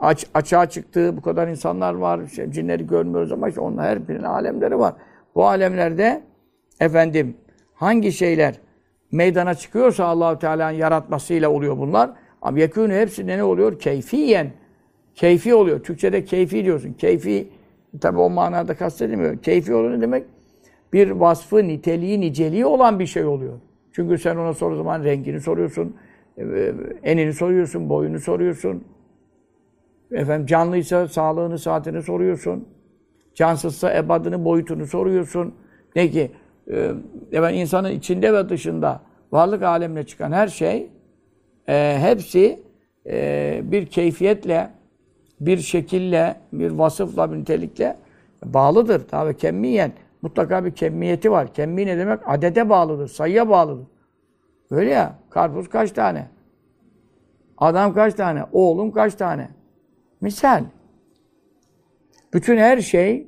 aç, açığa çıktığı bu kadar insanlar var. İşte cinleri görmüyoruz ama işte onun her birinin alemleri var. Bu alemlerde efendim hangi şeyler meydana çıkıyorsa Allahu Teala'nın yaratmasıyla oluyor bunlar. Ama yekûnü hepsinde ne oluyor? Keyfiyen. Keyfi oluyor. Türkçe'de keyfi diyorsun. Keyfi tabi o manada kastedilmiyor. Keyfi oluyor ne demek? Bir vasfı, niteliği, niceliği olan bir şey oluyor. Çünkü sen ona soru zaman rengini soruyorsun, e, e, enini soruyorsun, boyunu soruyorsun. Efendim canlıysa sağlığını, saatini soruyorsun. Cansızsa ebadını, boyutunu soruyorsun. Ne ki? E, insanın içinde ve dışında varlık alemine çıkan her şey e, hepsi e, bir keyfiyetle, bir şekille, bir vasıfla, bir nitelikle bağlıdır. Tabi kemmiyen mutlaka bir kemmiyeti var. Kemmi ne demek? Adede bağlıdır, sayıya bağlıdır. Öyle ya. Karpuz kaç tane? Adam kaç tane? Oğlum kaç tane? Misal. Bütün her şey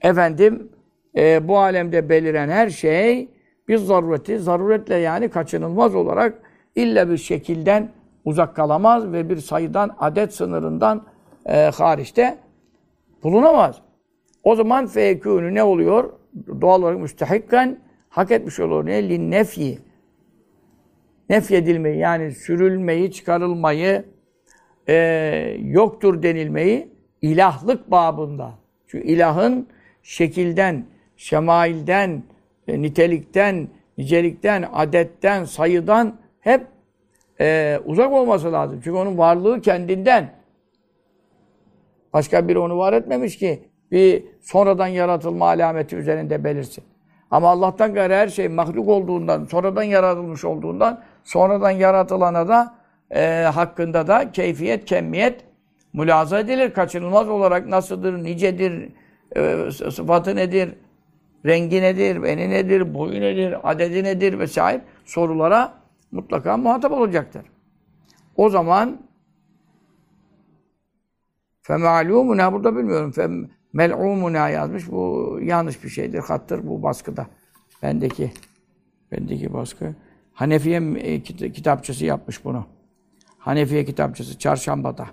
efendim e, bu alemde beliren her şey bir zarureti, zaruretle yani kaçınılmaz olarak illa bir şekilden uzak kalamaz ve bir sayıdan, adet sınırından e, hariçte bulunamaz. O zaman fekûnü ne oluyor? Doğal olarak müstehikken hak etmiş olur. Ne? Linnefyi. Nefyedilmeyi yani sürülmeyi, çıkarılmayı, e, yoktur denilmeyi ilahlık babında. Çünkü ilahın şekilden, şemailden, e, nitelikten, nicelikten, adetten, sayıdan hep e, uzak olması lazım. Çünkü onun varlığı kendinden. Başka biri onu var etmemiş ki bir sonradan yaratılma alameti üzerinde belirsin. Ama Allah'tan gayrı her şey mahluk olduğundan, sonradan yaratılmış olduğundan, sonradan yaratılana da e, hakkında da keyfiyet, kemmiyet mülaza edilir. Kaçınılmaz olarak nasıldır, nicedir, e, sıfatı nedir, rengi nedir, beni nedir, boyu nedir, adedi nedir vesaire sorulara mutlaka muhatap olacaktır. O zaman femalumuna burada bilmiyorum. Mel'umuna yazmış. Bu yanlış bir şeydir. Hattır bu baskıda. Bendeki bendeki baskı. Hanefiye e, kit- kitapçısı yapmış bunu. Hanefiye kitapçısı Çarşamba'da.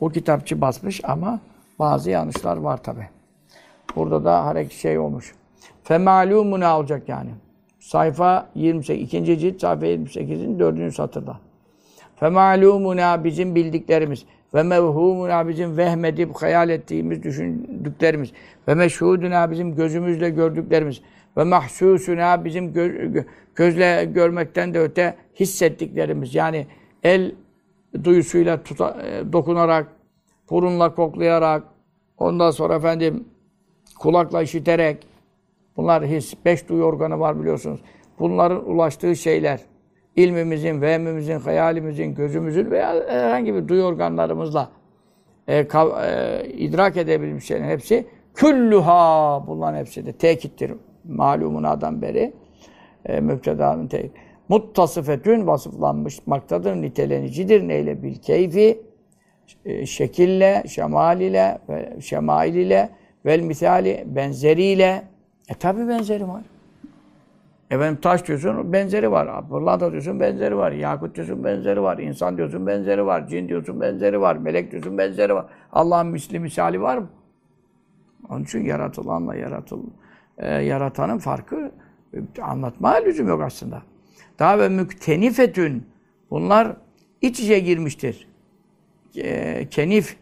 O kitapçı basmış ama bazı yanlışlar var tabi. Burada da hareket şey olmuş. Femalumuna olacak yani. Sayfa 28, ikinci cilt sayfa 28'in dördüncü satırda. Femalumuna bizim bildiklerimiz ve mevhumuna bizim vehmedip hayal ettiğimiz, düşündüklerimiz ve meşhuduna bizim gözümüzle gördüklerimiz ve mahsusuna bizim gö- gö- gözle görmekten de öte hissettiklerimiz. Yani el duyusuyla tuta, e, dokunarak, burunla koklayarak, ondan sonra efendim kulakla işiterek, bunlar his, beş duyu organı var biliyorsunuz. Bunların ulaştığı şeyler, ilmimizin, vehmimizin, hayalimizin, gözümüzün veya herhangi bir duyu organlarımızla e, kav- e, idrak edebildiğimiz şeylerin hepsi küllüha bunların hepsi de tekittir malumuna'dan beri e, müptedanın tekit. Muttasıfetün vasıflanmışmaktadır, nitelenicidir. Neyle? Bil keyfi, e, şekille, şemal ile, şemail ile, vel misali, benzeriyle. E tabi benzeri var. Efendim taş diyorsun benzeri var. Pırlanta diyorsun benzeri var. Yakut diyorsun benzeri var. İnsan diyorsun benzeri var. Cin diyorsun benzeri var. Melek diyorsun benzeri var. Allah'ın misli misali var mı? Onun için yaratılanla yaratıl, e, yaratanın farkı e, anlatmaya lüzum yok aslında. Daha ve müktenifetün bunlar iç içe girmiştir. E, kenif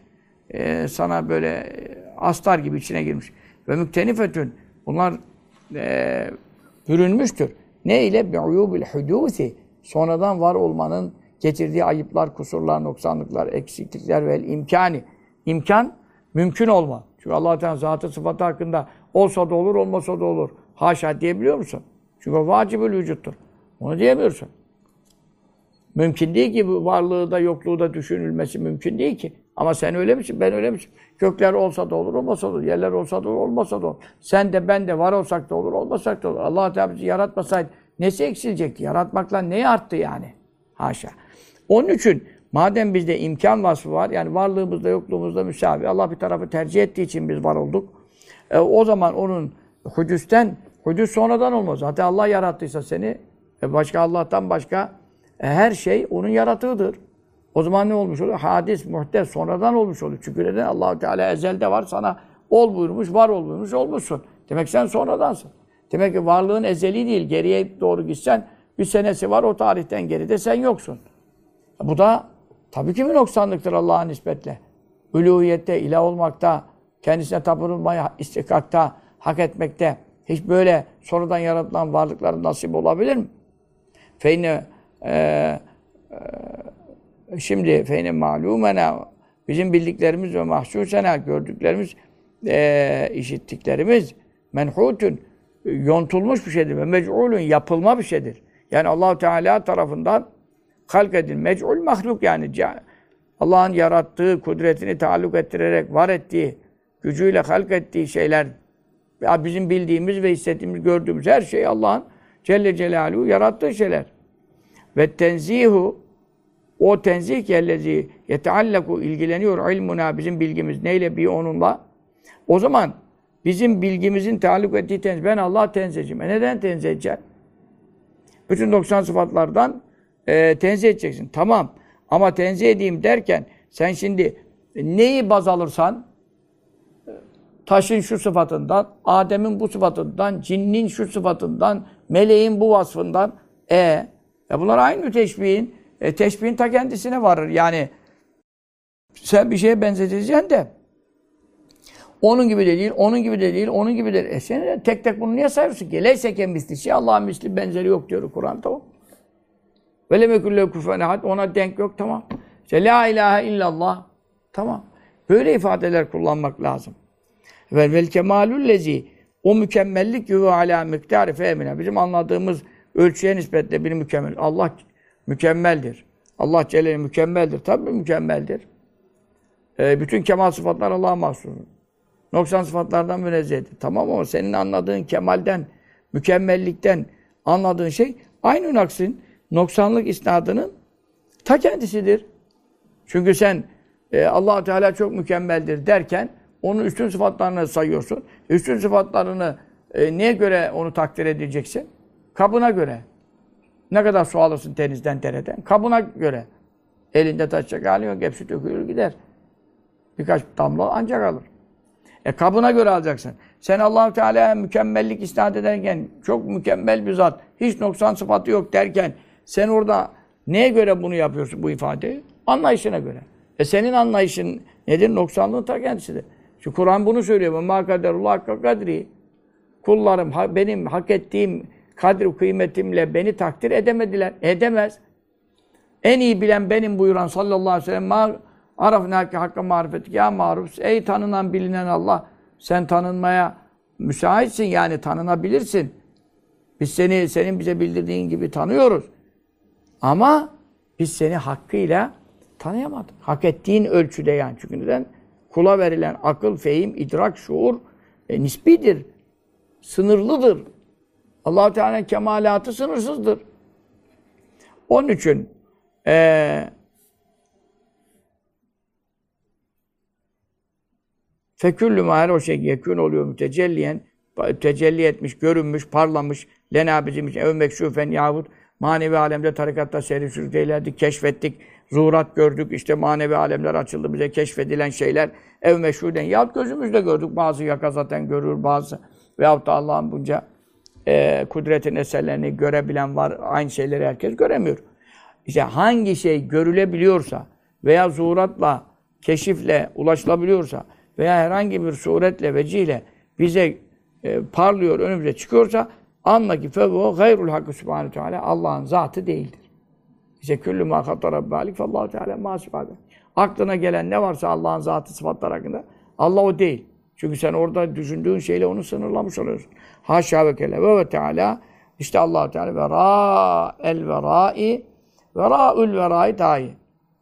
e, sana böyle e, astar gibi içine girmiş. Ve müktenifetün bunlar e, bürünmüştür. Ne ile? Bi'uyubil hudusi. Sonradan var olmanın getirdiği ayıplar, kusurlar, noksanlıklar, eksiklikler ve imkani. İmkan, mümkün olma. Çünkü allah Teala zatı sıfatı hakkında olsa da olur, olmasa da olur. Haşa diyebiliyor musun? Çünkü o vacibül vücuttur. Onu diyemiyorsun. Mümkün değil ki varlığı da yokluğu da düşünülmesi mümkün değil ki. Ama sen öyle misin? Ben öyle misin? Gökler olsa da olur, olmasa da olur. Yerler olsa da olur, olmasa da olur. Sen de ben de var olsak da olur, olmasak da olur. Allah Teala bizi yaratmasaydı nesi eksilecekti? Yaratmakla neyi arttı yani? Haşa. Onun için madem bizde imkan vasfı var, yani varlığımızda yokluğumuzda müsavi, Allah bir tarafı tercih ettiği için biz var olduk. E, o zaman onun hudüsten, hudüs sonradan olmaz. Zaten Allah yarattıysa seni, e, başka Allah'tan başka her şey onun yaratığıdır. O zaman ne olmuş oluyor? Hadis, muhtes, sonradan olmuş oluyor. Çünkü neden? allah Teala ezelde var, sana ol buyurmuş, var ol buyurmuş, olmuşsun. Demek sen sonradansın. Demek ki varlığın ezeli değil. Geriye doğru gitsen, bir senesi var, o tarihten geride sen yoksun. Bu da tabii ki bir noksanlıktır Allah'a nispetle. Uluhiyette, ilah olmakta, kendisine tapınılmaya istikakta, hak etmekte. Hiç böyle sonradan yaratılan varlıkların nasip olabilir mi? Feyne e, e, şimdi feyne malumena bizim bildiklerimiz ve mahsusena gördüklerimiz e, işittiklerimiz menhutun yontulmuş bir şeydir ve mec'ulun yapılma bir şeydir. Yani Allahu Teala tarafından halk edil mec'ul mahluk yani Allah'ın yarattığı kudretini taalluk ettirerek var ettiği gücüyle halk ettiği şeyler bizim bildiğimiz ve hissettiğimiz, gördüğümüz her şey Allah'ın Celle Celaluhu yarattığı şeyler. Ve tenzihu o tenzih kellezi yeteallaku ilgileniyor ilmuna bizim bilgimiz neyle bir onunla. O zaman bizim bilgimizin taalluk ettiği tenzih. Ben Allah tenzihciyim. E neden tenzih edeceksin? Bütün 90 sıfatlardan e, tenzih edeceksin. Tamam. Ama tenzih edeyim derken sen şimdi neyi baz alırsan taşın şu sıfatından, Adem'in bu sıfatından, cinnin şu sıfatından, meleğin bu vasfından. E, e bunlar aynı teşbihin. E, teşbihin ta kendisine varır. Yani sen bir şeye benzeteceksin de onun gibi de değil, onun gibi de değil, onun gibi de değil. E sen tek tek bunu niye sayıyorsun ki? Leyse ke misli şey, Allah'ın misli benzeri yok diyor Kur'an tamam. Ve lemekülle kufen ona denk yok tamam. İşte la ilahe illallah tamam. Böyle ifadeler kullanmak lazım. Ve vel kemalul o mükemmellik yuhu ala miktari femine. Bizim anladığımız ölçüye nispetle bir mükemmel. Allah mükemmeldir. Allah Celle mükemmeldir. Tabii mükemmeldir. E, bütün kemal sıfatlar Allah'a mahsustur. Noksan sıfatlardan münezzehtir. Tamam ama senin anladığın kemalden, mükemmellikten anladığın şey aynı naksin, noksanlık isnadının ta kendisidir. Çünkü sen e, allah Teala çok mükemmeldir derken onun üstün sıfatlarını sayıyorsun. Üstün sıfatlarını e, neye göre onu takdir edeceksin? Kabına göre. Ne kadar su alırsın denizden, dereden? Kabına göre. Elinde taşacak hali yok. Hepsi dökülür gider. Birkaç damla ancak alır. E kabına göre alacaksın. Sen allah Teala'ya mükemmellik isnat ederken, çok mükemmel bir zat, hiç noksan sıfatı yok derken, sen orada neye göre bunu yapıyorsun bu ifadeyi? Anlayışına göre. E senin anlayışın nedir? Noksanlığın ta kendisidir. Şu Kur'an bunu söylüyor. مَا kaderullah kadri. Kullarım benim hak ettiğim kadri kıymetimle beni takdir edemediler. Edemez. En iyi bilen benim buyuran sallallahu aleyhi ve sellem ma arafnâke hakka marifetik ya maruf. Ey tanınan bilinen Allah sen tanınmaya müsaitsin yani tanınabilirsin. Biz seni senin bize bildirdiğin gibi tanıyoruz. Ama biz seni hakkıyla tanıyamadık. Hak ettiğin ölçüde yani. Çünkü neden? Kula verilen akıl, fehim, idrak, şuur e, nisbidir. Sınırlıdır. Allah Teala'nın kemalatı sınırsızdır. Onun için e, Feküllü ma her o şey yekün oluyor mütecelliyen tecelli etmiş, görünmüş, parlamış, lena bizim için ev mekşufen yahut manevi alemde tarikatta seyri sürükleylerdik, keşfettik, zuhurat gördük, işte manevi alemler açıldı bize keşfedilen şeyler ev meşhuden yahut gözümüzle gördük. Bazı yaka zaten görür, bazı veyahut da Allah'ın bunca e, kudretin eserlerini görebilen var. Aynı şeyleri herkes göremiyor. İşte hangi şey görülebiliyorsa veya zuhuratla, keşifle ulaşılabiliyorsa veya herhangi bir suretle, vecihle bize e, parlıyor, önümüze çıkıyorsa anla ki fevo gayrul hakkı subhanahu teala Allah'ın zatı değildir. İşte küllü ma hatta balik fallahu teala ma Aklına gelen ne varsa Allah'ın zatı sıfatlar hakkında Allah o değil. Çünkü sen orada düşündüğün şeyle onu sınırlamış oluyorsun. Haşa ve kele ve teala işte Allah Teala ve ra el verai ve ra'ül verai dahi.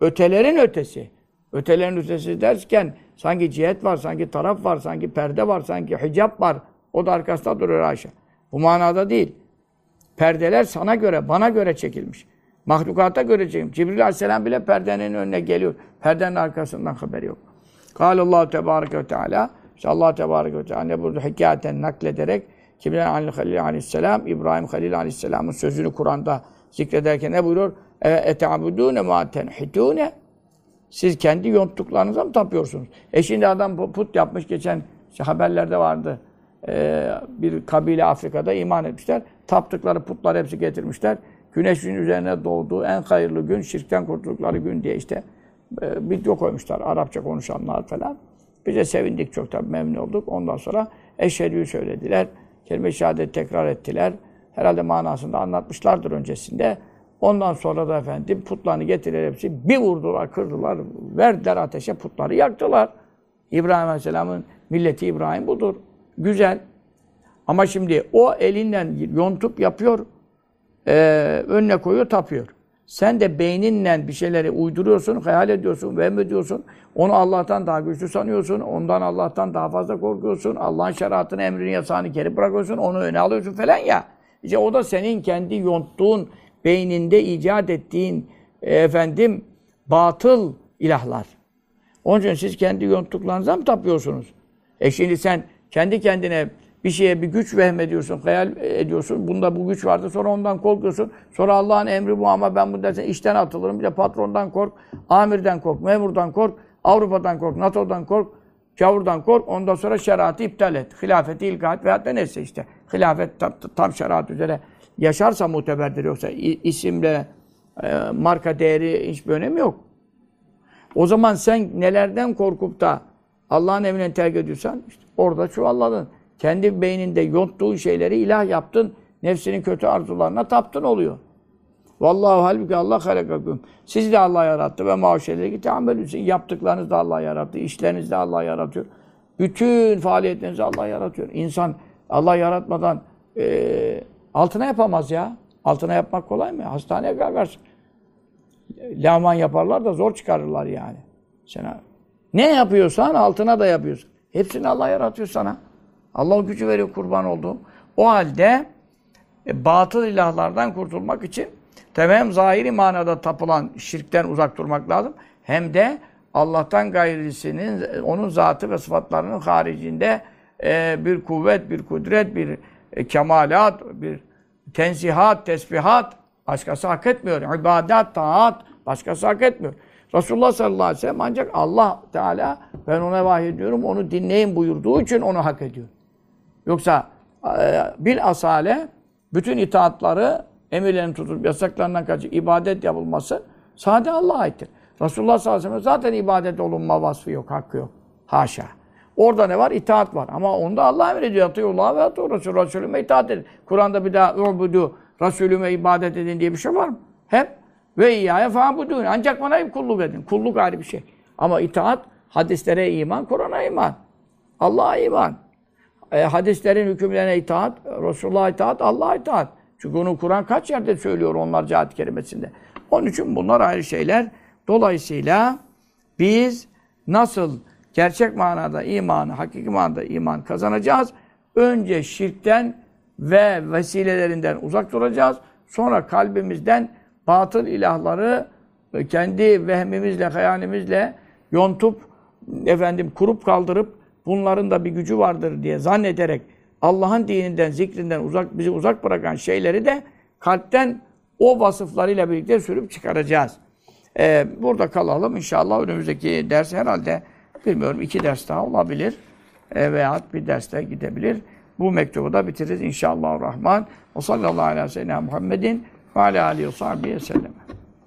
Ötelerin ötesi. Ötelerin ötesi derken sanki cihet var, sanki taraf var, sanki perde var, sanki hicap var. O da arkasında duruyor Ayşe. Bu manada değil. Perdeler sana göre, bana göre çekilmiş. Mahlukata göre çekilmiş. Cibril Aleyhisselam bile perdenin önüne geliyor. Perdenin arkasından haberi yok. Kâlallahu Tebareke ve Teala işte Allah Tebareke ve Teala burada hikayetten naklederek kimden Ali Halil Aleyhisselam İbrahim Halil Aleyhisselam'ın sözünü Kur'an'da zikrederken ne buyuruyor? Ete'abudûne mâ tenhitûne Siz kendi yonttuklarınıza mı tapıyorsunuz? E şimdi adam put yapmış geçen işte haberlerde vardı. Ee, bir kabile Afrika'da iman etmişler. Taptıkları putlar hepsi getirmişler. Güneşin üzerine doğduğu en hayırlı gün, şirkten kurtuldukları gün diye işte e, video koymuşlar. Arapça konuşanlar falan. Biz de sevindik çok tabii memnun olduk. Ondan sonra eşhedü'yü söylediler. Kelime-i şehadet tekrar ettiler. Herhalde manasında anlatmışlardır öncesinde. Ondan sonra da efendim putlarını getirir hepsi. Bir vurdular, kırdılar, verdiler ateşe putları yaktılar. İbrahim Aleyhisselam'ın milleti İbrahim budur. Güzel. Ama şimdi o elinden yontup yapıyor, e, önüne koyuyor, tapıyor. Sen de beyninle bir şeyleri uyduruyorsun, hayal ediyorsun, vehm ediyorsun. Onu Allah'tan daha güçlü sanıyorsun. Ondan Allah'tan daha fazla korkuyorsun. Allah'ın şeriatını, emrini, yasağını geri bırakıyorsun. Onu öne alıyorsun falan ya. İşte o da senin kendi yonttuğun, beyninde icat ettiğin e, efendim batıl ilahlar. Onun için siz kendi yonttuklarınıza mı tapıyorsunuz? E şimdi sen kendi kendine bir şeye bir güç vehmediyorsun, hayal ediyorsun. Bunda bu güç vardı. Sonra ondan korkuyorsun. Sonra Allah'ın emri bu ama ben bu dersen işten atılırım. Bir de patrondan kork, amirden kork, memurdan kork, Avrupa'dan kork, NATO'dan kork, Kavurdan kork. Ondan sonra şeriatı iptal et. Hilafeti ilka et veyahut da neyse işte. Hilafet tam, tam şeriat üzere yaşarsa muteberdir. Yoksa isimle e, marka değeri hiçbir önemi yok. O zaman sen nelerden korkup da Allah'ın emrine terk ediyorsan işte orada çuvalladın. Kendi beyninde yonttuğun şeyleri ilah yaptın. Nefsinin kötü arzularına taptın oluyor. Vallahu halbuki Allah halakakum. Siz de Allah yarattı ve maaşeleri teamelüsün. Yaptıklarınız da Allah yarattı. İşleriniz de Allah yaratıyor. Bütün faaliyetlerinizi Allah yaratıyor. İnsan Allah yaratmadan e, altına yapamaz ya. Altına yapmak kolay mı? Hastaneye kalkarsın. Laman yaparlar da zor çıkarırlar yani. Sen ne yapıyorsan altına da yapıyorsun. Hepsini Allah yaratıyor sana. Allah gücü veriyor kurban olduğum. O halde e, batıl ilahlardan kurtulmak için tabi hem zahiri manada tapılan şirkten uzak durmak lazım. Hem de Allah'tan gayrisinin, onun zatı ve sıfatlarının haricinde e, bir kuvvet, bir kudret, bir e, kemalat, bir tenzihat, tesbihat Başkası hak etmiyor. İbadet, taat başkası hak etmiyor. Resulullah sallallahu aleyhi ve sellem ancak Allah Teala ben ona vahiy ediyorum, onu dinleyin buyurduğu için onu hak ediyor. Yoksa e, bil asale bütün itaatları emirlerini tutup yasaklarından kaçıp ibadet yapılması sadece Allah'a aittir. Resulullah sallallahu aleyhi ve sellem zaten ibadet olunma vasfı yok, hakkı yok. Haşa. Orada ne var? İtaat var. Ama onda Allah emrediyor. Atıyullah ve atıyor Resul. Resulüme itaat edin. Kur'an'da bir daha ubudu Resulüme ibadet edin diye bir şey var mı? Hep ve iyyâye fa'budûn. Ancak bana kulluk edin. Kulluk ayrı bir şey. Ama itaat, hadislere iman, Kur'an'a iman. Allah'a iman. E, hadislerin hükümlerine itaat, Resulullah'a itaat, Allah'a itaat. Çünkü onu Kur'an kaç yerde söylüyor onlarca ayet kerimesinde. Onun için bunlar ayrı şeyler. Dolayısıyla biz nasıl gerçek manada imanı, hakiki manada iman kazanacağız? Önce şirkten ve vesilelerinden uzak duracağız. Sonra kalbimizden batıl ilahları kendi vehmimizle, hayalimizle yontup, efendim kurup kaldırıp bunların da bir gücü vardır diye zannederek Allah'ın dininden, zikrinden uzak bizi uzak bırakan şeyleri de kalpten o vasıflarıyla birlikte sürüp çıkaracağız. Ee, burada kalalım. İnşallah önümüzdeki ders herhalde bilmiyorum iki ders daha olabilir. E, veyahut bir derste gidebilir. Bu mektubu da bitiririz inşallah rahman. O sallallahu aleyhi ve sellem Muhammedin ve aleyhi ve sellem.